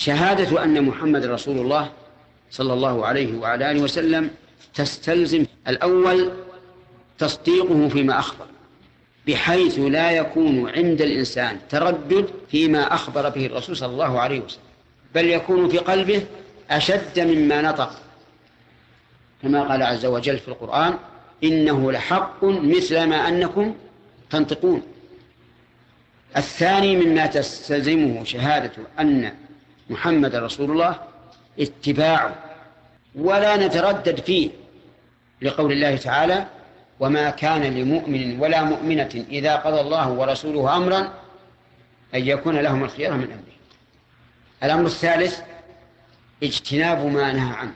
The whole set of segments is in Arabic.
شهادة أن محمد رسول الله صلى الله عليه وعلى آله وسلم تستلزم الأول تصديقه فيما أخبر بحيث لا يكون عند الإنسان تردد فيما أخبر به الرسول صلى الله عليه وسلم بل يكون في قلبه أشد مما نطق. كما قال عز وجل في القرآن إنه لحق مثل ما أنكم تنطقون. الثاني مما تستلزمه شهادة أن محمد رسول الله اتباعه ولا نتردد فيه لقول الله تعالى وما كان لمؤمن ولا مؤمنة إذا قضى الله ورسوله أمرا أن يكون لهم الخيار من أمره. الأمر الثالث اجتناب ما نهى عنه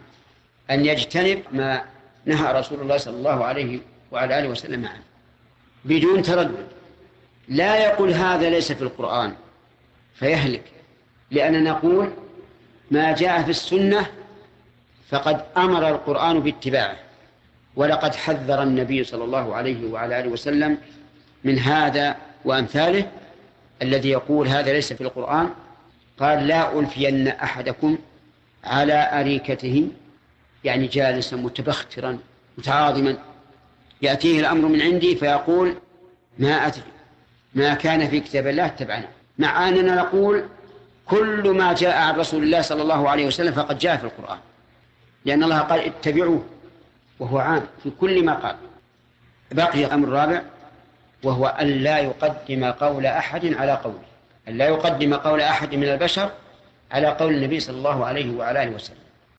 أن يجتنب ما نهى رسول الله صلى الله عليه وعلى آله وسلم عنه بدون تردد. لا يقول هذا ليس في القرآن فيهلك. لأننا نقول ما جاء في السنة فقد أمر القرآن باتباعه ولقد حذر النبي صلى الله عليه وعلى آله وسلم من هذا وأمثاله الذي يقول هذا ليس في القرآن قال لا ألفين أحدكم على أريكته يعني جالسا متبخترا متعاظما. يأتيه الأمر من عندي فيقول ما أدري ما كان في كتاب الله اتبعنا مع أننا نقول كل ما جاء عن رسول الله صلى الله عليه وسلم فقد جاء في القرآن. لأن الله قال اتبعوه وهو عام في كل ما قال. بقي الأمر الرابع وهو أن لا يقدم قول أحد على قوله. أن لا يقدم قول أحد من البشر على قول النبي صلى الله عليه وعلى آله وسلم.